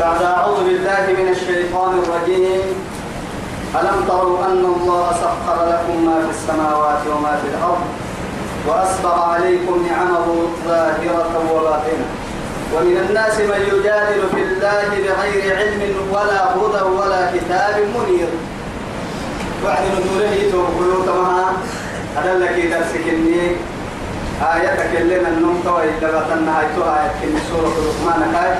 بعد أعوذ بالله من الشيطان الرجيم. ألم تروا أن الله سخر لكم ما في السماوات وما في الأرض وأسبغ عليكم نعمه ظاهرة وباطنة. ومن الناس من يجادل في الله بغير علم ولا هدى ولا كتاب منير. وعد نزوله توقلوا تمها هذا لك درسك النيك اللي النوم توي لغتنا هايتو آيات كن سورة لقمان. كاي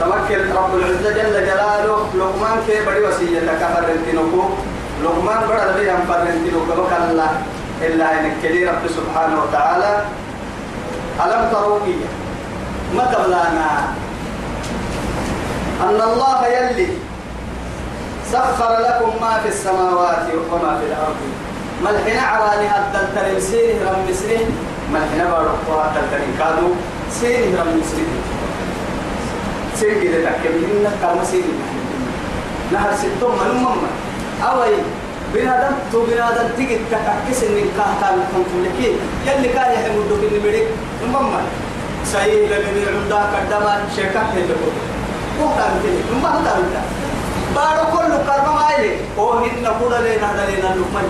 تمكن رب العزة جل جلاله. لقمان كي بدي وسيلة كفرنتينوكو لقمان بڑا لبي هم فرنتينوكو بكلا إلا إنك كلي رب سبحانه وتعالى. ألم تروا ما تبلانا أن الله يلي سخر لكم ما في السماوات وما في الأرض. ملحنا عراني الدلتر سيره رم مسره ملحنا بارقوا الدلتر كانوا سيره رم كده تكملين كما سيره نهر ستم من مما أوي بنادم تو بنادم تيجي تكاكس إن كاه كان كنتم لكي يلي كان يحمد دوك إن بدك مما سيد لبني عمدا كدما شركة هلكو وقتا مثلي مما هذا بارو كل كرم مالي هو هن كودا لنا هذا لنا لقمان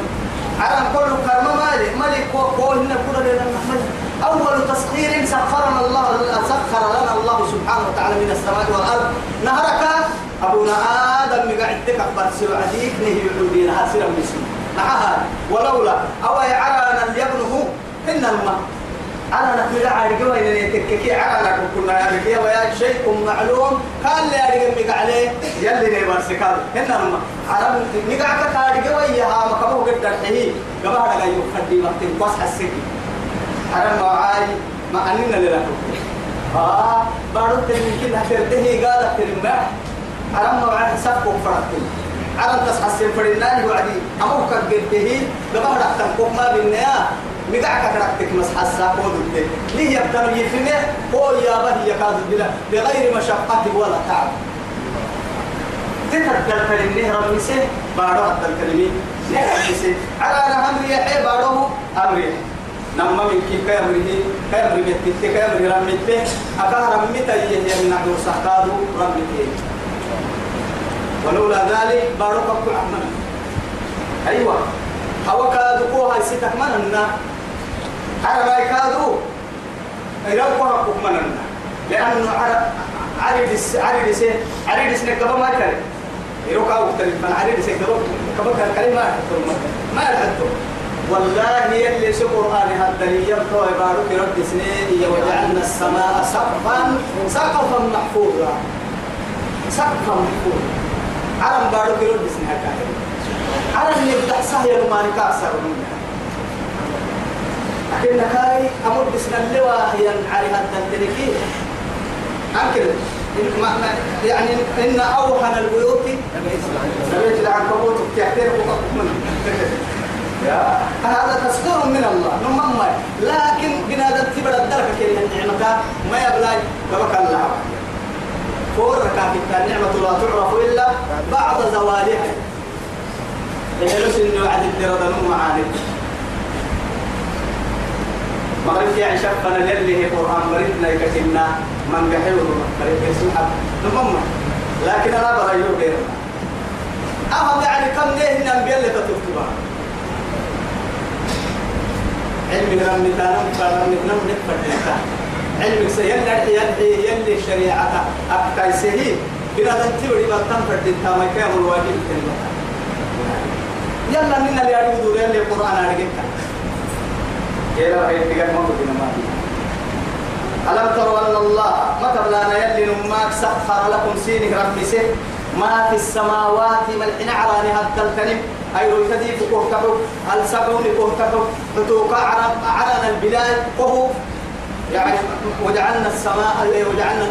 على كل كرم مالي ملك هو هن كودا لنا لقمان أول تسخير سخرنا الله سخر لنا الله سبحانه وتعالى من السماء والأرض. نهرك. أبونا آدم مقعدك أكبر سوى عديك نهي يعودين هاسرا مسلم معها ولولا. أو يعرانا ليبنه. إن الماء أنا نقول عارق وين يتككي على كنا عارق يا ويا شيء معلوم. قال لي عارق مق عليه يلي نبر سكال هنا لما عرب نقعك عارق ويا ها ما كبو قد تحيه قبل هذا يو خدي وقت. بس حسكي عرب ما عاي ما أننا لنا آه بارو تلمكين هترته قال تلمع عرب ما عاي سبب فرقتين عرب تصحى فرناني وعدي. أمو كجته قبل هذا تنقوم ما بالنيا مقعك تركتك مسحسا قول ليه يبتنو يفنه هو يا به يكاد بلا. بغير مشقة ولا تعب. ذكر الكلمة رب مسه بارو الكلمة. مسه على أمري يحيى بارو أمري نما من كيف كامره كامره يتك كامره رمته أكاه رمته يهي من نحن سحقاده رمته ولولا ذلك بارو كبك عمنا أيوة هو كادو كوها يسيتك مننا عرب يكادو يروقوا حقوق مننا لأنه عرب عريدس عريدس عريدس نكبا ما كان يروقوا وقتل من عريدس يكبا كبا كان كلمة ما يحدث والله يلي سو قرآن هذا يبقى عبارة رب سنين وجعلنا السماء سقفا سقفا محفوظا. سقفا محفوظا. عرب بارو رب سنين هكذا. عرب يبدأ سهل ما نكاسر منها لكن كاي أمر بسم الله هي على هذا التركي أكل يعني إن أوهن البيوت. بيت العنكبوت تحترق هذا تصدير من الله. نمم لكن بنادم تبرد الدرك كي النعمة ما يبلاي. ببك الله. فورك النعمة لا تعرف إلا بعد زوالها. يحلس إنه وعد الدرد معاني مغرب عشاء فانا يلي هي قرآن. مريدنا يكتنا من قحيو مريد يسمع نمم لكن أنا برأيه غيرنا. أهم يعني كم ليه الأنبياء اللي تتكتبها علم رمي تانم فرمي نم نفر علم سيلا يلي يلي شريعة أكتاي سهي بنا تنتبري ما تنفر دينتا ما كامل واجب تنمتا يلا من اللي يعرف دور اللي القرآن أرجعك يلا هي تجار ما بدنا ما ألم تروا أن الله ما تبلانا يلي نماك سخر لكم سينه ربي سه. ما في السماوات ملحنا عراني هذا الكلم أي رتدي فكوكبو السبعون كوكبو فتوقع عرب عرنا البلاد وهو يعني وجعلنا السماء اللي وجعلنا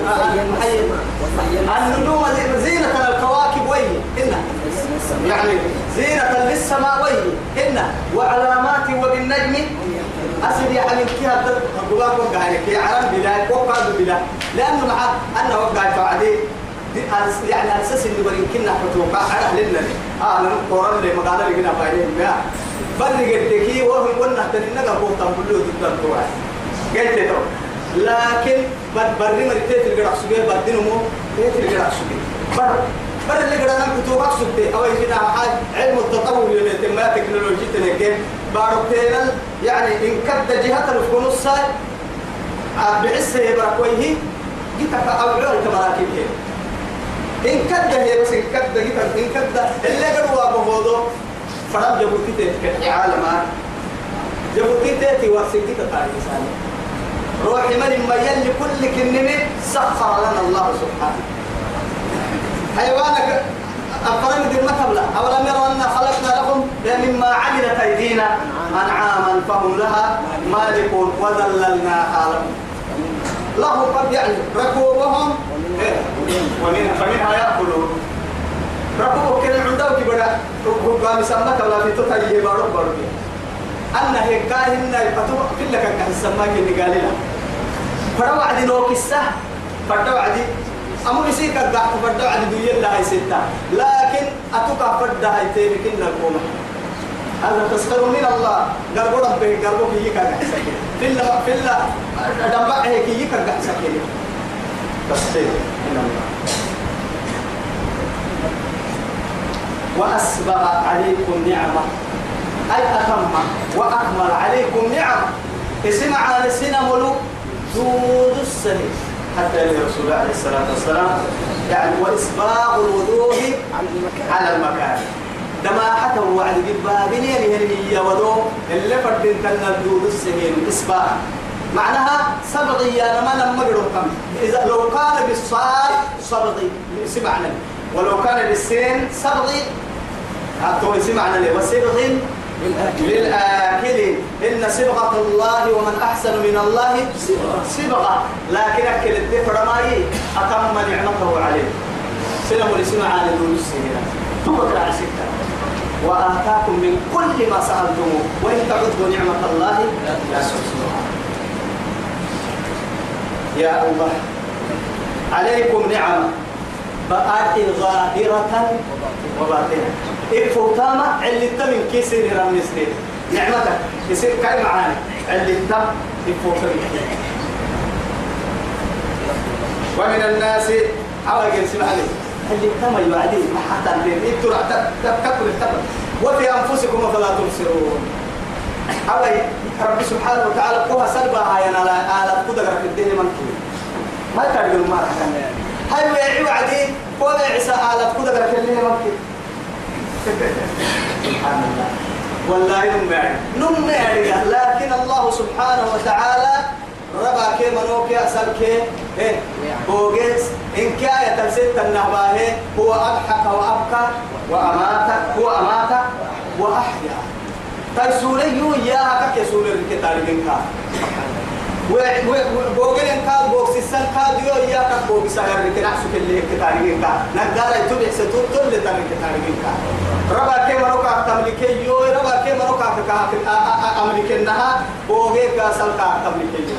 النجوم زينة الكواكب وين إنها يعني زينة للسماء وين إن وعلامات وبالنجم. أسد يعني كيها الدباب وقع كي عرم بلا وقع بلا لأنه مع أنه وقع بعدين. يعني أساس إنه برين كنا فتوقع على لنا آه أنا قرآن اللي مقالة اللي قلنا فايدين ما بل قلت كي وهم قلنا تنين نقل قوة تنبلو ضد القواعد قلت له لكن بد بري مرتين الجرح سجى بدينه مو تيت الجرح سجى بر بر اللي قرأنا كتب أقصد أو يجينا حاج علم التطور اللي تم تكنولوجيا تنجم باروتينا يعني إن كد جهة الفكون الصاي بعسه يبركويه جيتك أو عول كمراكب هي إن كد هي بس إن كد جيتك إن كد اللي قروا بهودو فرام جبوتي تتكلم عالم جبوتي تأتي وارسكتي تتعلم سالي روحي من ما يلي كل كنمي سخر لنا الله سبحانه. حيوانك أفرم دي المثل أولم يروا أن خلقنا لهم مما عملت أيدينا أنعاما فهم لها مالكون وذللناها لهم. لهم قد يعني ركوبهم. ومن فمنها يأكلون. ركوب كان عندهم كبدا ركوب قام سمك ولا في تطيب بارو بارو أن هيك كاهن يبتو كل كان كهسماك اللي قال لنا فروعد نوكسة فروعد أمو يسيك القاعد فرد عد دوية هي ستة لكن أتوقع فرد هاي تيري كنا القوم هذا تسخر من الله. قربوا ربه قربوا كي يكا قحسك في الله في الله دمبع كي يكا قحسك تسخير من الله. وأسبغ عليكم نعمة. أي أتم. وأكمل عليكم نعمة اسمع على السنة ملوك دود السنة حتى الرسول عليه الصلاة والسلام. يعني وإسباغ الوضوء على المكان. دما حتى وعد جبا بنين هي ودو اللي فردين كان الدود السنين إسباغ. معناها سبغي. يا لما لما كم. إذا لو كان بالصاد سبغي. سمعنا ولو كان بالسين سبغي. هاتوا سمعنا لي. وسبغ للآكل إن صبغة الله ومن أحسن من الله صبغة. لكن أكل الدفر ماي أتم نعمته عليه. سلم لسمع على دون السنين توكل على سكة وآتاكم من كل ما سألتموه وإن تعدوا نعمة الله لا تحصوها يا الله عليكم نعمة. بقات ظاهرة وباطنة. إفوتاما اللي تمن كيسير سنين نعمتك. يصير كاي معاني. اللي تم إفوتاما ومن الناس حاول جنس عليه اللي تم يوعدي. حتى البيت إنتوا تكبر التبر وفي أنفسكم فلا تبصرون. حاول رب سبحانه وتعالى قوها سلبا هاي أنا على قدرة في الدين منكي ما تقدر ما تكمل هاي ويعي وعدي ولا عيسى على قدرة في الدين منكي سبحان الله. والله نمعي نمعي لكن الله سبحانه وتعالى ربا كي منوك أسل كي إيه بوغيس إن كاية تلسيت النهباه هو أضحك وأبكى وأمات هو أمات وأحيا. تيسولي يا كك يسول الكتاب. ان كان بوكس السن كاد يو يا كك بوكس اگر لك نحسك اللي كتاب منك نقدر يتبع ستور كل تر كتاب منك ربا كي مروكا تملكي يو ربا كي مروكا كا امريكنها بوغل كاسل كا تملكي يو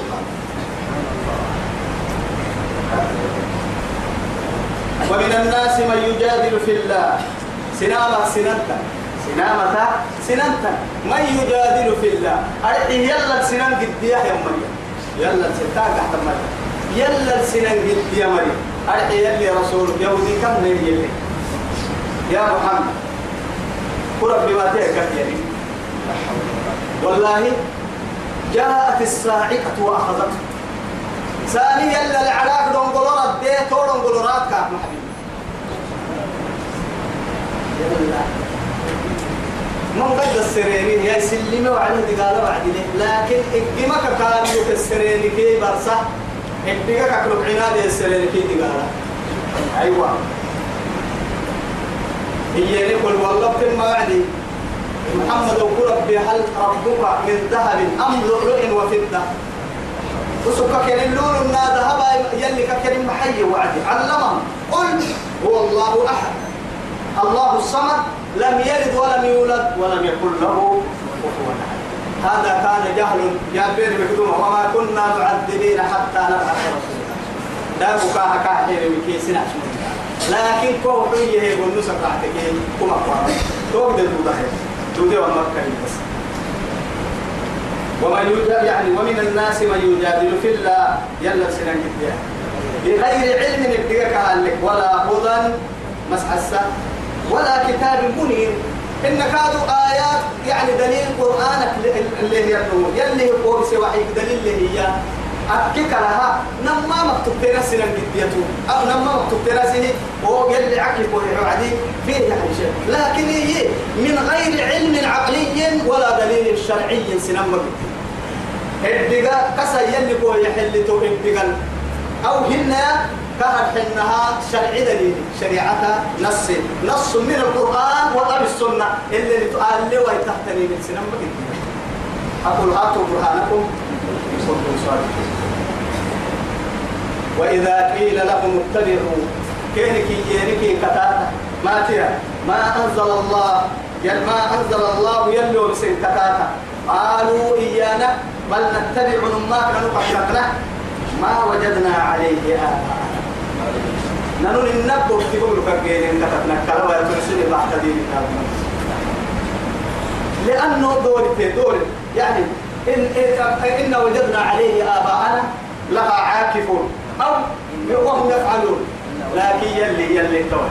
ومن الناس من يجادل في الله سنامة سننتا سنامة سننتا من يجادل في الله أرحي يلا سنان قد يا مريم يلا ستاك تحت مريم يلا سنان قد يا مريم. أرحي يلي رسول. يهودي كم يلي. يا محمد. قرب بما تهكت يعني والله جاءت الصاعقة وأخذته. ثانيا للعلاق دونغولورات دي تو دونغولورات كاف محبيبي من قد السريرين يا سلمي وعليه دقالة وعدي لكن إقمك كان يوك السريرين كي برصة إقمك كلوك عناد السريرين كي دقالة. أيوة. هي نقول والله ما وعدي محمد وقول ربي هل ربك من ذهب أم لؤلؤ وفضة؟ وسكك اللون النا ذهب يلي ككريم محي وعدي. علمهم قل هو الله أحد. الله الصمد. لم يلد ولم يولد ولم يكن له كفوا هذا كان جهل يا بير بكدوم وما كنا معذبين حتى نبعث رسولا. لا كاحير من كيسنا. لكن كو حيه يقول نسك عتكين كما قال توقد الدودة دودة ومكة بس ومن يجادل يعني ومن الناس من يجادل في الله. يلا سنن بغير علم ابتغاك لك ولا هدى مسحسا ولا كتاب منير. إن كادوا آيات يعني دليل قرآنك اللي هي النور يلي هو وحي دليل اللي هي. أكيك لها نما مكتوب تنسي لنجديته أو نما مكتوب تنسي هو يلي عكي وعدي فيه يعني شيء. لكن هي من غير علم عقلي ولا دليل شرعي سنما الدقا كسا يلي هو يحلتو الدقا أو هنا كهر حنها شرع دليل شريعة نص. نص من القرآن وأب السنة. اللي تقال لي ويتحتني من سنما أقول هاتوا برهانكم. وإذا قيل لهم اتبعوا كينك ينك كتاتا ما ترى. ما أنزل الله يل ما أنزل الله يلو بسن كتاتا قالوا إيانا بل نتبع ما كانوا قحرتنا ما وجدنا عليه آباءنا ننو النبو تقول كجين كتبنا كلام يترسل بعد دين لأنه دور دور. يعني إن, إن وجدنا عليه آباءنا لها عاكفون. أو وهم يفعلون. لكن يلي يلي توه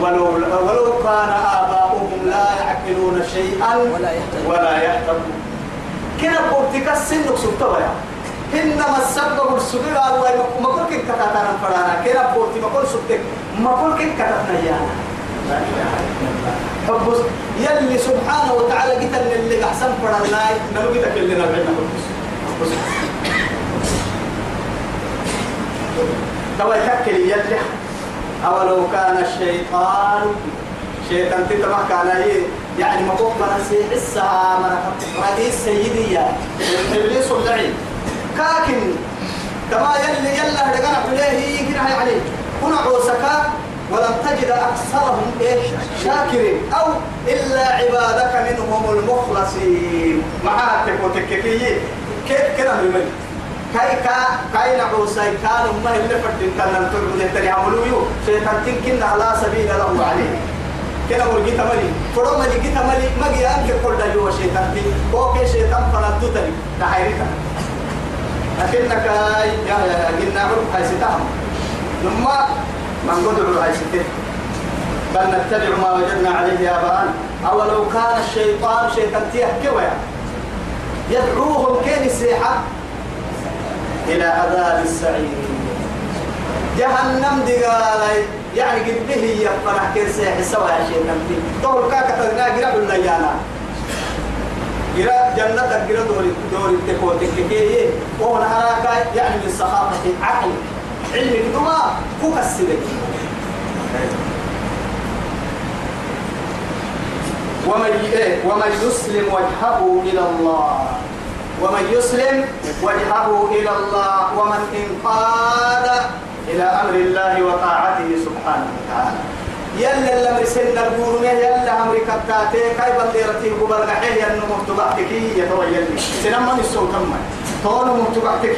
ولو ولو كان آباؤهم لا يعقلون شيئا ولا يهتدون. كنا بورتك السن سبتوا يا إنما السبب السبب الله ما كل كن كتاتنا فرانا كنا بورتي ما كل سبتك ما كل كن كتاتنا يا حبس يلي سبحانه وتعالى قلت اللي أحسن فرانا نلو قلت اللي نبعنا حبس توا يتكل يلح أولو كان الشيطان شيطان تتبع كان يعني ما فوق من الساعة من رئيس سيدي يا. إبليس اللعين. كاكن كما يلي يلا هدقنا عليه. هنا عليه كنا عوسكا ولم تجد أكثرهم إيش؟ شاكرين. أو إلا عبادك منهم المخلصين. معها تكوتككي كيف كده من كاي كا كاي نعوساي كانوا ما اللي فردين كان نتربد يتري عملوا يو شيطان تنكن على سبيل له عليه. كنا ورجي تملي فرو ملي جي تملي ما جي أنك كل ده يو شيطان تي. كوكي شيطان فلتو تري. تحيرك لكنك يا يا جنا عرف هاي ستهم لما من قدر هاي ستة بل نتبع ما وجدنا عليه آباءنا. أولو كان الشيطان شيطان تيه كويا. يدعوهم كين السيحة إلى عذاب السعير. جهنم دقالي يعني قد به يفرح كير سيح سوا يا شيخ نمتي طول كاكا تغنى قرأ الليانا قرأ جنة قرأ دوري دوري تكو تككي وهو نهراك يعني من سخافة عقل علم الدماء فوق السبب. ومن ومن يسلم وجهه إلى الله. ومن يسلم وجهه إلى الله. ومن انقاد إلى أمر الله وطاعته سبحانه وتعالى. يلا لما سن البورون يلا أمر كتاتي كاي بليرتي قبل غحيه أنه مكتوباتك يتويل سنما نسون كما تون مكتوباتك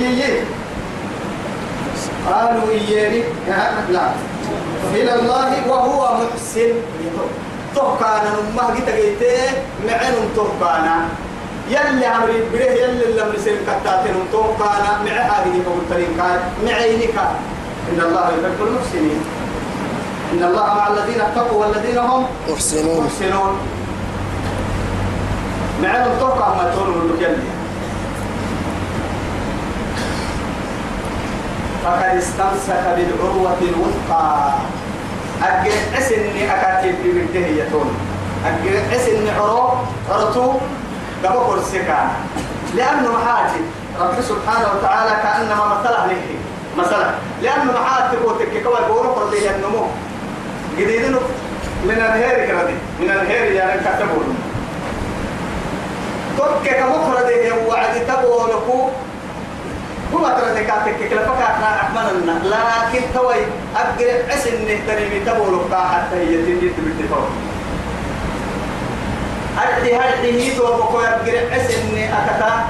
قالوا إياني لا. إلى الله وهو محسن. تهكانا ما جيت جيت معن تهكانا يلي عمري بره يلي اللي مرسل كتاتين تهكانا مع هذه مبتلين كان معينك إن الله يحب المحسنين. إن الله مع الذين اتقوا والذين هم محسنون. محسنون. معن تهكا ما تقولوا من يلي فقد استمسك بالعروة الوثقى. أجل أسني أكاتب بمده يتون أجل أسني عرو عرتو قبل كرسكا لأنه محاجي رب سبحانه وتعالى كأنما مثله له مثلا. لأنه محاجي تقوتك كوي بورو قرده النمو جديدين من الهير كردي. من الهير يعني كتبون تبكي كمخرده وعد تبولكو هو ترى تكاتك كلا فكاتنا أحملنا لكن توي أقرب عسن نهتني بتبول حتى هي تنجد بالتفاوت أرحي هرحي تو بكو أقرب عسن أكتا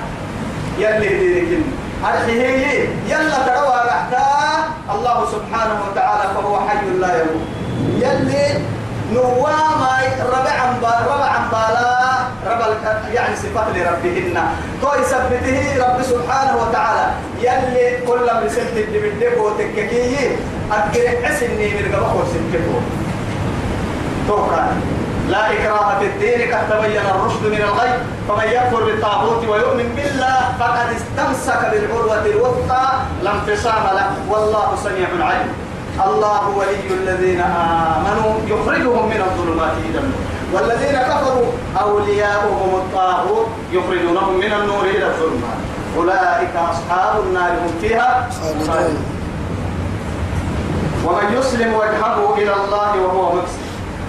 يلي ديركن أرحي هي يلا تروى رحتا الله سبحانه وتعالى فهو حي لا يموت. يلي نواما ربعا ربعا بالا رب يعني صفات لربهن. تو يثبته رب سبحانه وتعالى. يلي كل ما سنت اللي بدك وتككيه أكل حسني من قبل خمسين توكل لا إكراه في الدين قد تبين الرشد من الغي فمن يكفر بالطاغوت ويؤمن بالله فقد استمسك بالعروة الوثقى. لا انفصام له. والله سميع عليم. الله ولي الذين آمنوا يخرجهم من الظلمات إلى النور. والذين كفروا أولياؤهم الطاغوت يخرجونهم من النور إلى الظلمات. أولئك أصحاب النار هم فيها خالدون. ومن يسلم وجهه إلى الله وهو محسن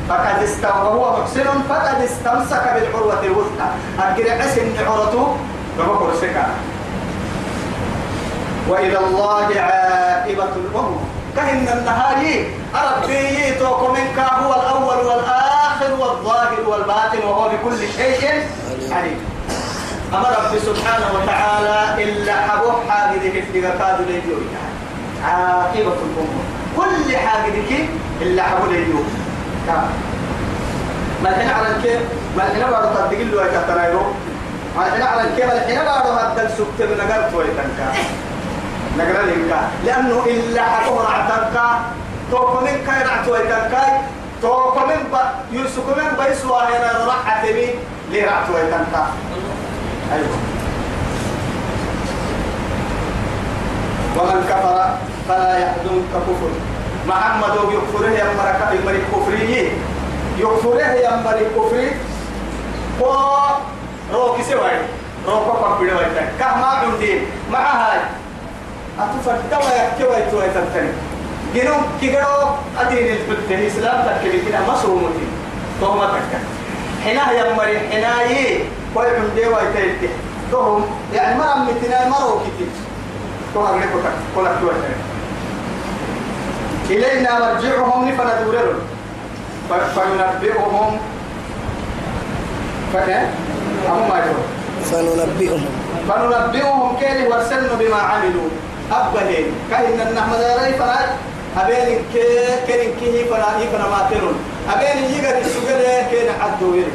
فقد استوى وهو محسن فقد استمسك بالعروة الوثقى. أجر حسن عرته سكا وإلى الله عاقبة الأمور. كهن النهاية ربي توكم منك هو الأول والآخر والظاهر والباطن وهو بكل شيء عليم. أما رب سبحانه وتعالى إلا حبوح حاجة كيف كادوا ليديو عاقبة الأمور. كل حاجة إلا حبوح ليديو ما الحين على الكيف؟ ما الحين بعد تصدق له ما الحين على الكيف؟ الحين بعد هذا السكت من نقل توي لك. لأنه إلا حكم رعتنكا توكم من كاي رعتوي تنكا توكم من ب يوسف من بيسوا هنا رعت بي لي رعتوي تنكا أيوه. ومن كفر فلا يحزنك كفر. محمد يكفره يا مركب الملك كفريه يكفره يا مري كفري و روكي سوي روكو كبير ويتا كما عندي. مع هاي. أتفرد ويحكي ويتو ويتبتني جنو كيغرو أدين الفتن الإسلام تكلي كنا مصرومتي توما تكا حنا يا مري حنا يي كوي عندي ويتا توهم يعني مرة متنا مرة كتير تو هغلي كوتا كولا كوتا إلينا مرجعهم نفنا دورهم فننبئهم فكان أمو ما يقول فننبئهم فننبئهم كيف ورسلنا بما عملوا أبهين كأن النحمد رأي فراد أبين كي كين كيه فنا فنا ما ترون أبين يجا السجل كين عدو يري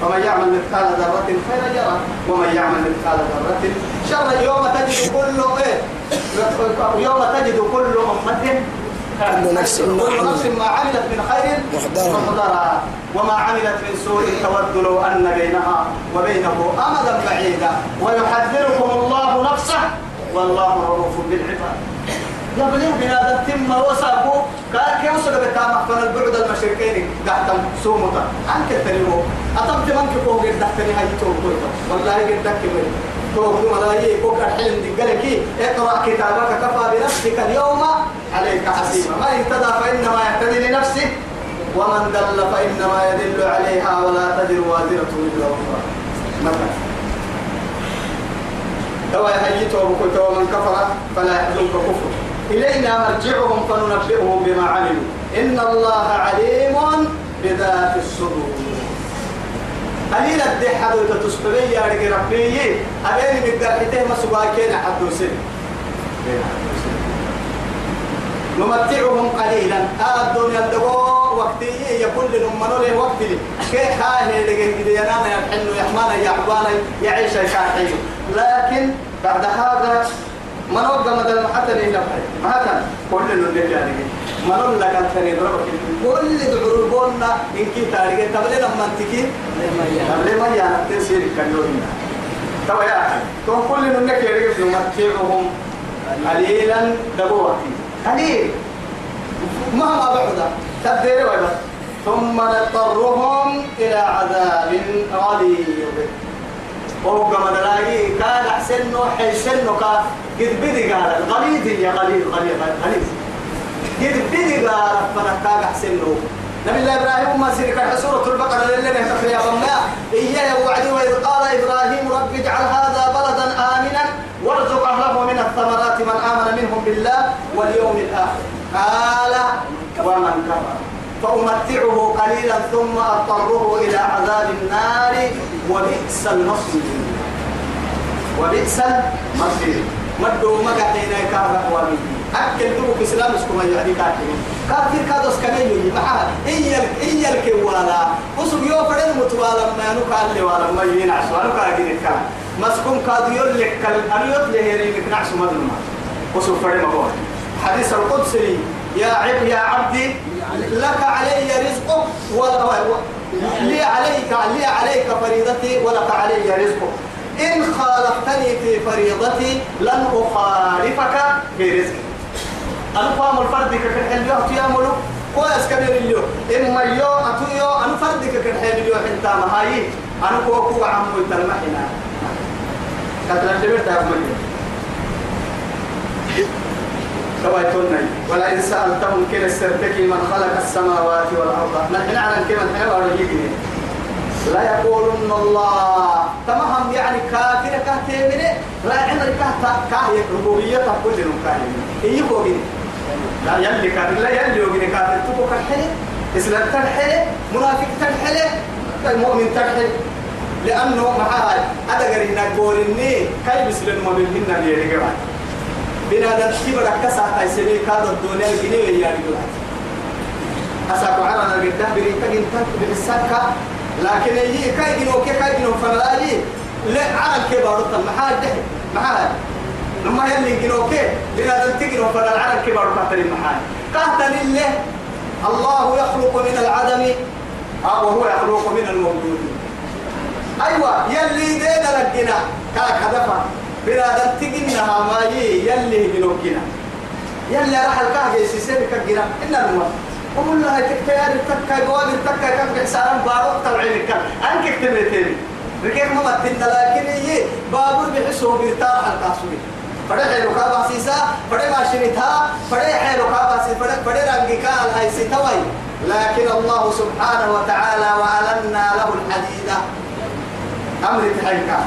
فمن يعمل مثقال ذرة خيرا يرى. ومن يعمل مثقال ذرة شر يوم تجد كل إيه؟ يوم تجد كل أمة كل نفس ما عملت. من خير. محضرها وما عملت من سوء تود لو أن بينها وبينه أمدا بعيدا. ويحذركم الله نفسه والله رؤوف بالعباد. يا بليه بنادم تم وسابو قال كيف وصل بتام فن البعد المشركين تحت سومتا عنك تريمو أتم تمنك فوق الدكتني هاي تو والله قد دكتني تو ملايين. فوق الحلم دقلك. اقرأ كتابك. كفى بنفسك اليوم. عليك حسيبا ما اهتدى فإنما يهتدي لنفسه. ومن دل فإنما يدل عليها. ولا تدر وازرة وزر أخرى مثلا توا يهيته وكنت ومن كفر فلا يحزنك كفر. إلينا مرجعهم فننبئهم بما عملوا. إن الله عليم بذات الصدور. قليل الدي حدو تتصبري يا رجل ربي. أبين بقرحته ما سواكين حدو سن. نمتعهم قليلا. آه الدنيا وقتي يقول لهم منو له وقت لي. كيف هاي لقيت كده ينام يحن يحمانا يحبانا يعيش يشاحي لكن بعد هذا منو قام دل حتى نفعل مثلا كل اللي اللي منو لك أنت نضربك كل دعوبنا إن كي تاريخ تبلي لما تكي تبلي ما يانا تسير كنيونا تبا يا أخي تو كل اللي نكيرك نمتعهم قليلا دقوتي قليل. مهما بعد. تبدير ولا؟ ثم نضطرهم إلى عذاب غليظ. وهو كما نلاقي كان أحسن حسن كا قد بدي قال غليظ يا غليظ غليظ غليظ. قد بدي قال فنكا أحسن نبي الله إبراهيم ما سيرك سورة البقرة اللي نحن يا بما إياه وعدي وإذ قال إبراهيم رب اجعل هذا بلدا آمنا وارزق أهله من الثمرات من آمن منهم بالله واليوم الآخر. قال ومن كفر. فأمتعه قليلا ثم أضطره إلى عذاب النار. وبئس المصير. وبئس المصير. مدو مقعدين كافر ومن أكل دوك إسلام اسكما يعني كافر كافر كادوس كنيو معها إيا إيا الكوالا وسوق يوفر المتوالا ما نقال لي ولا ما ينعس ولا نقال كده مسكون كادو يقول لك كل أن يطلع هيري نعس مدلما وسوق حديث القدسي يا عب يا عبدي لك علي رزقك لي عليك لي عليك فريضتي ولك علي رزقك. إن خالفتني في فريضتي لن أخالفك في رزقي. قام الفرد كحل يوم يعملوا كويس كبير اليوم. إما يوم أتو أنا فردك كحل اليوم؟ أنت مهاي أنا كوكو عمو تلمحنا كتلا جبرت يا أبو كوايتوني ولئن سألتهم كن السرتكي من خلق السماوات والأرض. نحن نعلم كما نحن ورجيكني لا يقولن الله. تمام يعني كافر كاتمين لا عمر كاتا كاهي ربوبية كل نكاهي إيه كوبين لا يلي كافر. لا يلي وبين كافر. تبو كحلي إسلام تنحلي منافق تنحلي المؤمن تنحلي لأنه معها هذا قرينا قولني كيف يسلم ما بيننا بيرجع بنادم كبر كسا تايسني كاد الدنيا الجنيه يا رجل. أساكو عرنا قدام بري تجين تك بالسكة لكن يجي كاي جنو كي كاي جنو فنلاجي لا عرن كبر طل محاد ده محاد لما يلي جنو كي بنادم تجنو فنل عرن كبر كاتل محاد كاتل الله الله يخلق من العدم. وهو يخلق من الموجود. أيوة يلي دينا لقنا كاك هدفه بلاد تجينا ما يلي بنوكنا يلي راح الكاه يسيسير كجنا إن المهم وقول لها تكتير جواب تكا كم حسارا بارو تبعين كان أنك اكتبتين ركيك ما متنا لكن هي بابور بحسه بيرتاح الكاسوي بڑے حیلو کا باسیسا بڑے ماشینی تھا بڑے حیلو کا باسی بڑے بڑے رنگی کا الهي ستوي لكن الله سبحانه وتعالى وألنا له الحديد أمر تحيكا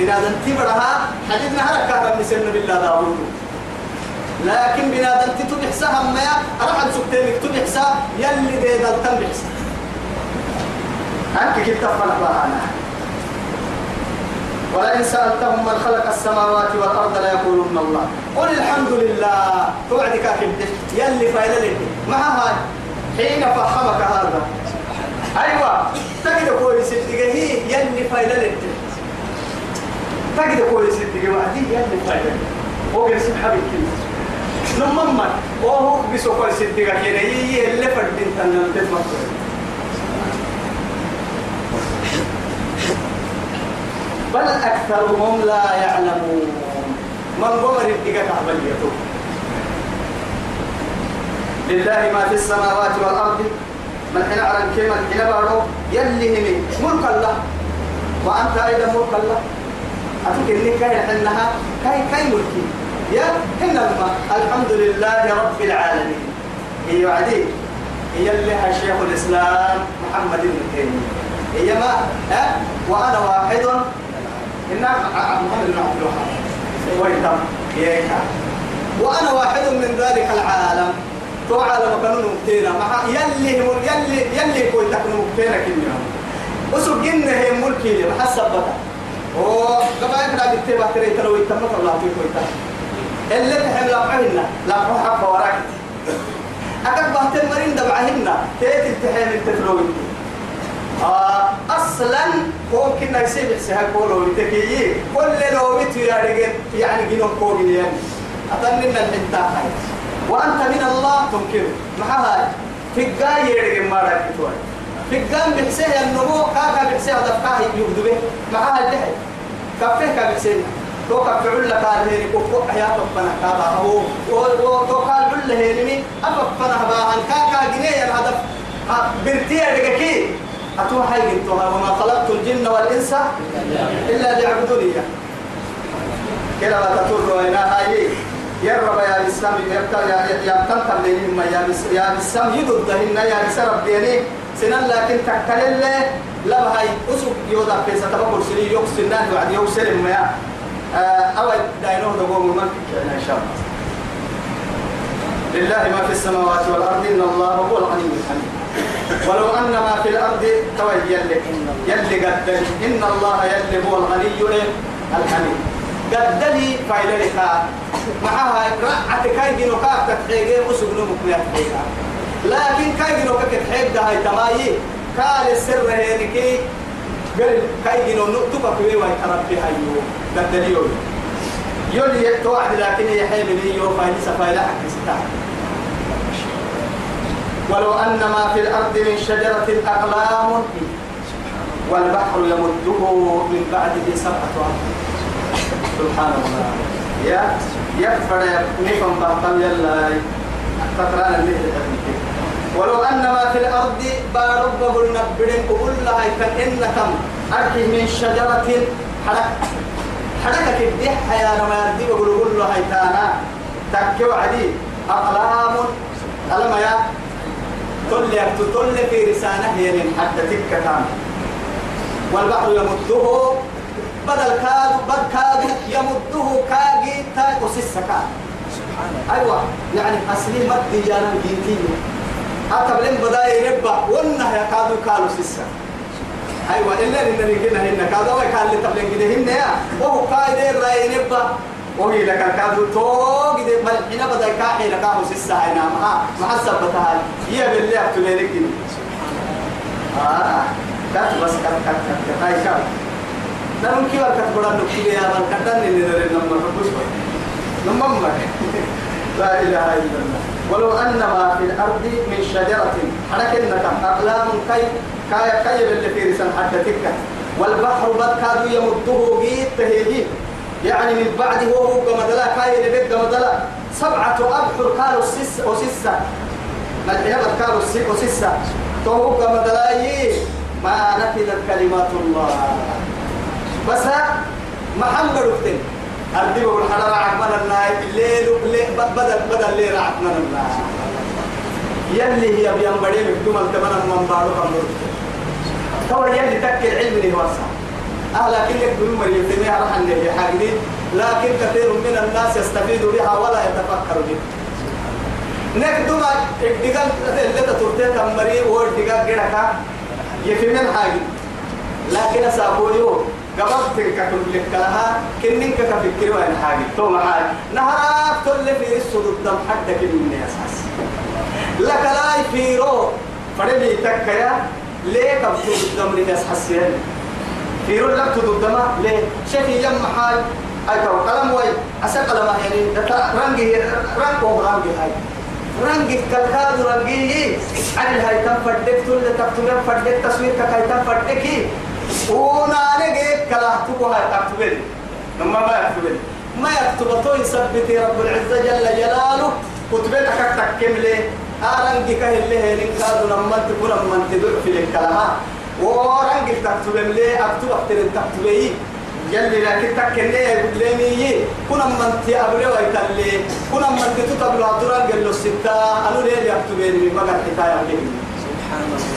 بنادم تبرها حديثنا هلك كهرب نسلم بالله داود لكن بنادم تتبع سهم ما أروح أن سكتين تبع سا يلي دي دلتن بحسا أنك كنت تفعل أنا؟ ولئن سألتهم من خلق السماوات والأرض ليقولن الله. قل الحمد لله. توعدك كبدش يلي فايلة لك. ما هاي؟ حين فهمك هذا. أيوة. تجد كويس. هي يلي فايلة لك. تجد كويس الدقيقة وعدي يلي فايدة هو جالس حبيب كذا لما ما هو بيسو كويس الدقيقة كذا هي اللي فرد بنت أن تسمع بل أكثرهم لا يعلمون. من قمر الدقيقة عمليته لله ما في السماوات والأرض. من حين أعلم حين بارو يلي همي ملك الله. وأنت أيضا ملك الله. أتوك إني كاي حنها كاي كاي ملكي. يا حن الماء الحمد لله رب العالمين. هي وعدي. هي اللي شيخ الإسلام محمد بن تيمية. هي ما ها؟ وأنا واحد. إن محمد بن عبد الوهاب ويتم هيك. وأنا واحد من ذلك العالم. تو عالم كانوا مبتينا. مع يلي يلي يلي كوي تكونوا مبتينا كنيا وسجن هي ملكي محسب بتا وكما يكره بالتبع تري تلو يتمت الله فيك ويتا اللي تحمل لقعهن لقعه حق وراك. أكاد بحتين مرين دبعهن تيت التحين التفلوين آه أصلا هو كنا يسيب حسها كولو يتكيي. كل لو بيتو يا رجال يعني جنون كوغي يعني. أتمنى الحنتا وأنت من الله تنكر. مع هاي؟ في الجاي يرجع ما راك توي الجام بحسيه النمو كاكا بحسيه دفقاه يبدو به مع هاي الدحي كفيه كبحسيه تو كفي علا قال هيني كوكو حياة ربنا كابا هو تو قال علا هيني أفقنا باهن كاكا جنيه الهدف برتيه دقكي أتوها حي قلتها وما خلقت الجن والإنس إلا ليعبدوني كلا لا تطر وإنا هاي يرب يا بسام يبتل يا يا تنتم لهم يا بس يا بسام يدودهن يا بسرب ديني سنن لكن تكلل لا هاي أسوق يودا في ستبقى سني يوكس الناس وعد يوسلم ما أول داينو دقوم من إن شاء الله. لله ما في السماوات والأرض إن الله هو الغني الحميد. ولو أن ما في الأرض توي يلي يلي قدل إن الله يلي هو الغني الحميد. قدلي فايلة لك معها رأت كاي جنو كاك تتحيقي وسق نمك مياتحيقا لكن كاي جنو كاك تحيق ده هاي تمايي؟ قال السر هينكي. قال كاي جنو نقطك في وي تربي هايو قدلي يولي يولي توعد لكن يحيل لي يو فايلة سفايلة حق ستاع ولو أن ما في الأرض من شجرة أقلام والبحر يمده من بعده سبعة أبحر سبحان الله. يا يكفر نفهم بحطم يلا تقرأنا اللي ولو أن ما في الأرض بارب قلنا بدن قول لها كأنكم أرحي من شجرة حرك حركة الدح يا رما يدي بقول لها تانا. تكيو عدي. أقلام. ألم يا؟ تل تل في رسانه يلين حتى تكتام والبحر يمده. بدل كاد بد كاد يمده كاجي تا وسسكا أيوه يعني اصلي مد جانا جيتي أتبلين بداية ربا ونه يا كادو كالو سسا أيوة إلا إن نجينا هنا كادو ما كان لتبلين كده هنا يا وهو كايد راي ربا وهي لك كادو تو كده بل هنا بداية كاحي لك أبو سسا هنا ما ما حسب بتهال هي بالله أبتلينك آه كات بس كات كات كات هاي كات لا ممكن كات بڑا نكتي يا بل كتن اللي نرى نمر بس نمر لا إله إلا الله. ولو أن ما في الأرض من شجرة حركة كم أقلام كي كي كي اللي في حتى تكة. والبحر بد كادو يمده جيت تهيجي يعني من بعد هو هو قمدلا كاي اللي بيت قمدلا سبعة أبحر كانوا سس وسسة ما الحين بد كانوا سس وسسة تو قمدلا ما نفذت كلمات الله. بس محمد ركتين حنا راعك من الناي. الليل بدل بدل راعك من الناي. يلي هي بيان بدي مكتوم التمن من بارو كم تو يلي تك العلم اللي واسع. أهلا كل يقولون تمي على حن اللي حاجدين لكن كثير من الناس يستفيد بها ولا يتفكر بها. نكدم الدجال اللي تطرتها تمري والدجال كده يفهمن حاجة لكن أسابوه قبضت كتب لك لها كننك كفكر وين حاجة تو معاي نهارك تل في السود الدم حدك من أساس لك لا يفيرو. فرمي تكيا ليه كبتو الدم من أساس يعني فيرو لك الدم ليه؟ شكي يم حال. أي كلام وي. أسا كلام يعني رنجي رنج هو رنجي هاي. رنجي كالكاد رنجي. عن هاي تم فدك تل تكتب فدك تصوير كاي تم فدك ونانا جيك كلا تبوها تكتبين لما ما يكتبين ما يكتب تو يثبت رب العزة جل جلاله. كتبين أكك تكم لي. أرنجي كهل له لنكاد لما تقول لما تدعو في الكلام ورنجي تكتب لي. أكتب أكتب تكتبين يلي لكن تكني يقول لي مي. كنا من تي أبلي ويتلي كنا من تي تتبلو عطران قال له ستة. أنا ليه يكتبين من مقر حكاية سبحان الله.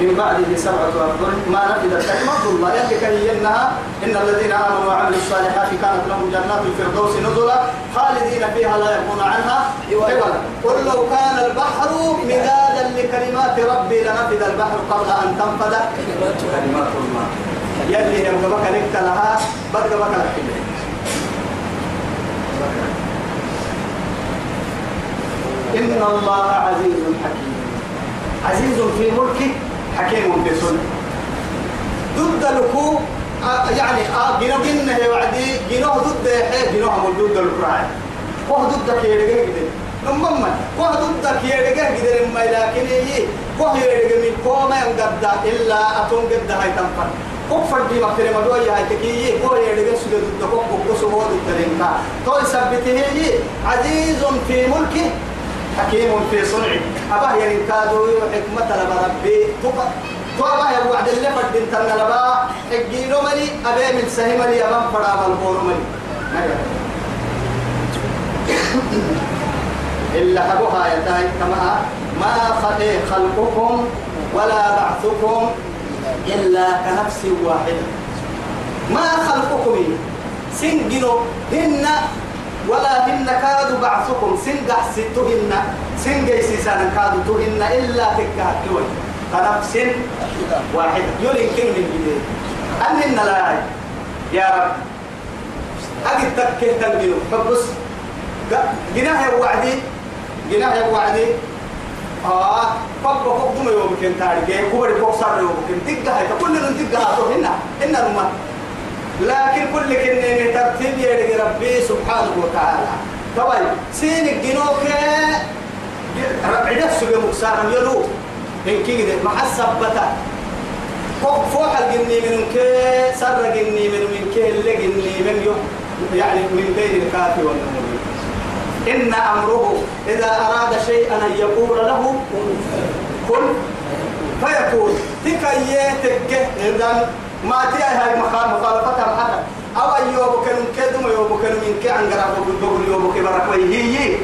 من بعده سبعة أبطال ما نفذت كلمة. الله يهلك إنها إن الذين آمنوا وعملوا الصالحات كانت لهم جنات الفردوس نزلا خالدين فيها لا يكون عنها عوضا قل لو كان البحر مدادا لكلمات ربي لنفذ البحر قبل أن تنفذ كلمات الله يلي يبقى بك نكت لها بقى بك لك إن الله عزيز حكيم. عزيز في ملكه. حكيم سنة ضد لكو آه يعني آه جنو جنة وعدي جنو ضد حي جنو هم ضد الكراعي وهو ضد كيرجع كده نمم وهو ضد كيرجع كده لما لكن هي وهو يرجع من كوما ينقد إلا أتون قد هاي تنفر. كفر دي مكتر ما دوي هاي تكيي هو يرجع سجود ضد كوك كوك سو ضد لينكا توي سبته هي عزيز في ملكه حكيم في صنعه أبا يعني كادو حكمة لما ربي. تقى توابا يا وعد اللي فرد انتنا لبا حقينو ملي أبي من سهي ملي أبا فرا بالبور ملي إلا حبوها يا تاي. كما ما خلقكم ولا بعثكم إلا كنفس واحدة. ما خلقكم؟ سنجنو. هن ولا هن كادوا بعثكم. سنجح ستهن سنجح سيسان كادوا تهن إلا تكهدوي كنفس واحدة. يولي كن من جديد. أنهن لا يا رب. أجد تكه تنجلو فبس جناه يا وعدي. جناه يا وعدي. آه. فبقى فوق دم يوم كن تارجع كبر فوق صار يوم كن. تجاه كل من تجاه تو هنا هنا رما لكن كل كني ترتيب يدي ربي سبحانه وتعالى. طبعا سين الجنوك عدس مكسارا يلو. إن كده مع السبتة. فوق فوق الجني من كي سر الجني من من كي اللي جني من يوم يعني من بين الكافي والنمور إن أمره إذا أراد شيئا أن يقول له كن. فيكون تكيتك إذا ما تي هاي مخالفتها محل أو أيوب كانوا كدوم يوم كانوا من كي عن قرابة بقول يوم كي بركوي هي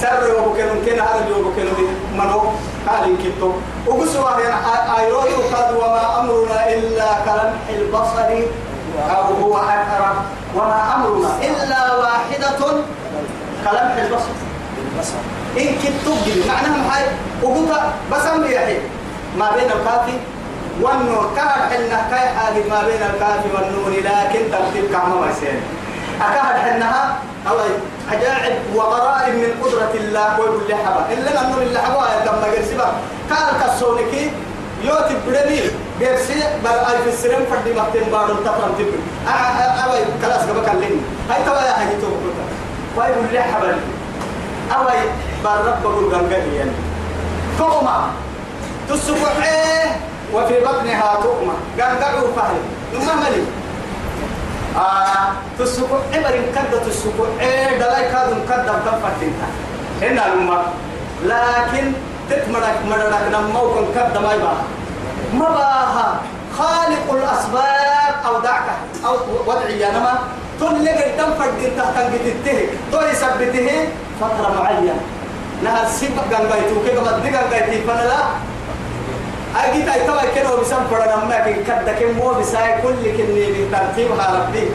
سر يوم كانوا كنا هذا يوم كانوا منو؟ هذا كتو وقصوا هنا أيرو يقاد وما أمرنا إلا كلمح البصر أو هو أقرب. وما أمرنا إلا واحدة كلمح البصر. إن كتو معناها محي وقلت بس أمر يحيي ما بين الكافي والنور كهر حنا كاي حاجة ما بين الكافي والنور لكن ترتيب كعمة ما يسير أكهر حنها الله عجائب وغرائب من قدرة الله ويقول لي حبا. إلا النور اللي حبا لما قرسبا كان كسونكي يوتي بدني قرسي بل أي في السرم فردي مهتم بارو تفرم تبري أوي كلاس قبك اللين هاي توا يا حاجة تو ويقول لي حبا. أوي بارب بقول غنغني يعني. توما تسبحيه وفي بطنها تؤمة قرقعوا فهل. نما ملي. آه تسبح عبر كدة تسبح إيه دلاي كادم كدة تنفتنها هنا الأمة لكن تتمرك مرك نموكم كدة ما يباها. ما باها. خالق الأسباب أو دعك. أو وضعي نما تلقى الدم فردين تحت قدته تو يثبته فترة معينة. نها السبب قنقايتو كيف تدقى قنقايتي فلا لا أجيت أي توا كانوا بسم فرنا ما كن كذا كم مو بساي كل كني بترتيبها ربي.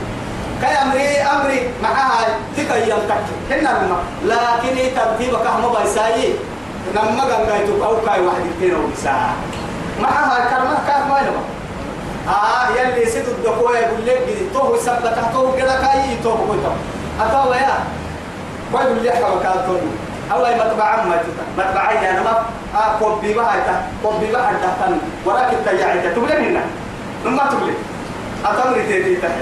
كي أمري أمري معها تكاي ينتك هنا لما لكن ترتيبك هم بساي لما قنقايتو أو كاي واحد كانوا بساي معها كرمة كاف ما ينبغى آه يلي سيد الدكوة يقول لك جدي توه سبتة توه كذا كاي توه كويتو أتوا يا ويقول لي حكوا كاتوني الله مطبعا ما تتا مطبعي أنا ما آه كوبي بها تا كوبي بها تحتن وراك التجاعي تقول لنا ما تقول أتمر تيتي تحت.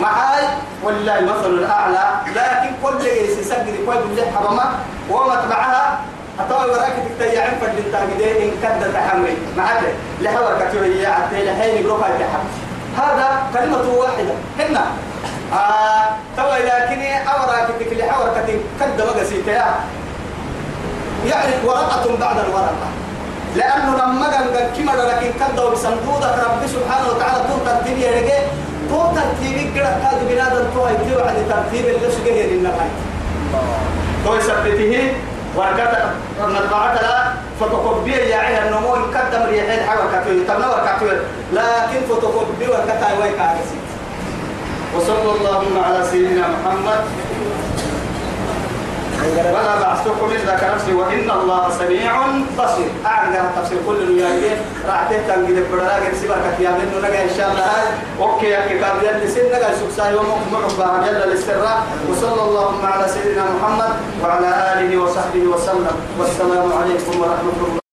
معاي؟ والله المثل الأعلى. لكن كل يسجل كوي بالله حرمة. ومطبعها أتوى وراك التجاعي فدين تاجدين إن كد تحمري معاك لحور كتير عتي لحين بروفا تحمل هذا كلمة واحدة. هنا. آه توا لكن أوراك تكلي حور كتير كد مقسيت يعني ورقة بعد الورقة. لأنه لما قال كما لكن كدوا بصندوقك رب سبحانه وتعالى طول ترتيب يرجع طول ترتيب قرأ كاد بنادم طول يتيو عن ترتيب اللي سجيه للنهاية طول سبته ورقة مطبعة لا فوتوكوبيا يا عيها النمو قدم ريحين كتوي تبنى ورقة لكن فوتوكوبيا ورقة عكسي. وصلى اللهم على سيدنا محمد. ولا بعثتكم إلا نفسي وإن الله سميع بصير. أعلى تفسير كل الولايات راح تهتم قد بدلا قد سبك يا منو نجا إن شاء الله. أوكي يا كتاب يلي سن نجا سكسا يوم مرحبا يلا الاستراء وصلى اللهم على سيدنا محمد وعلى آله وصحبه وسلم. والسلام عليكم ورحمة الله.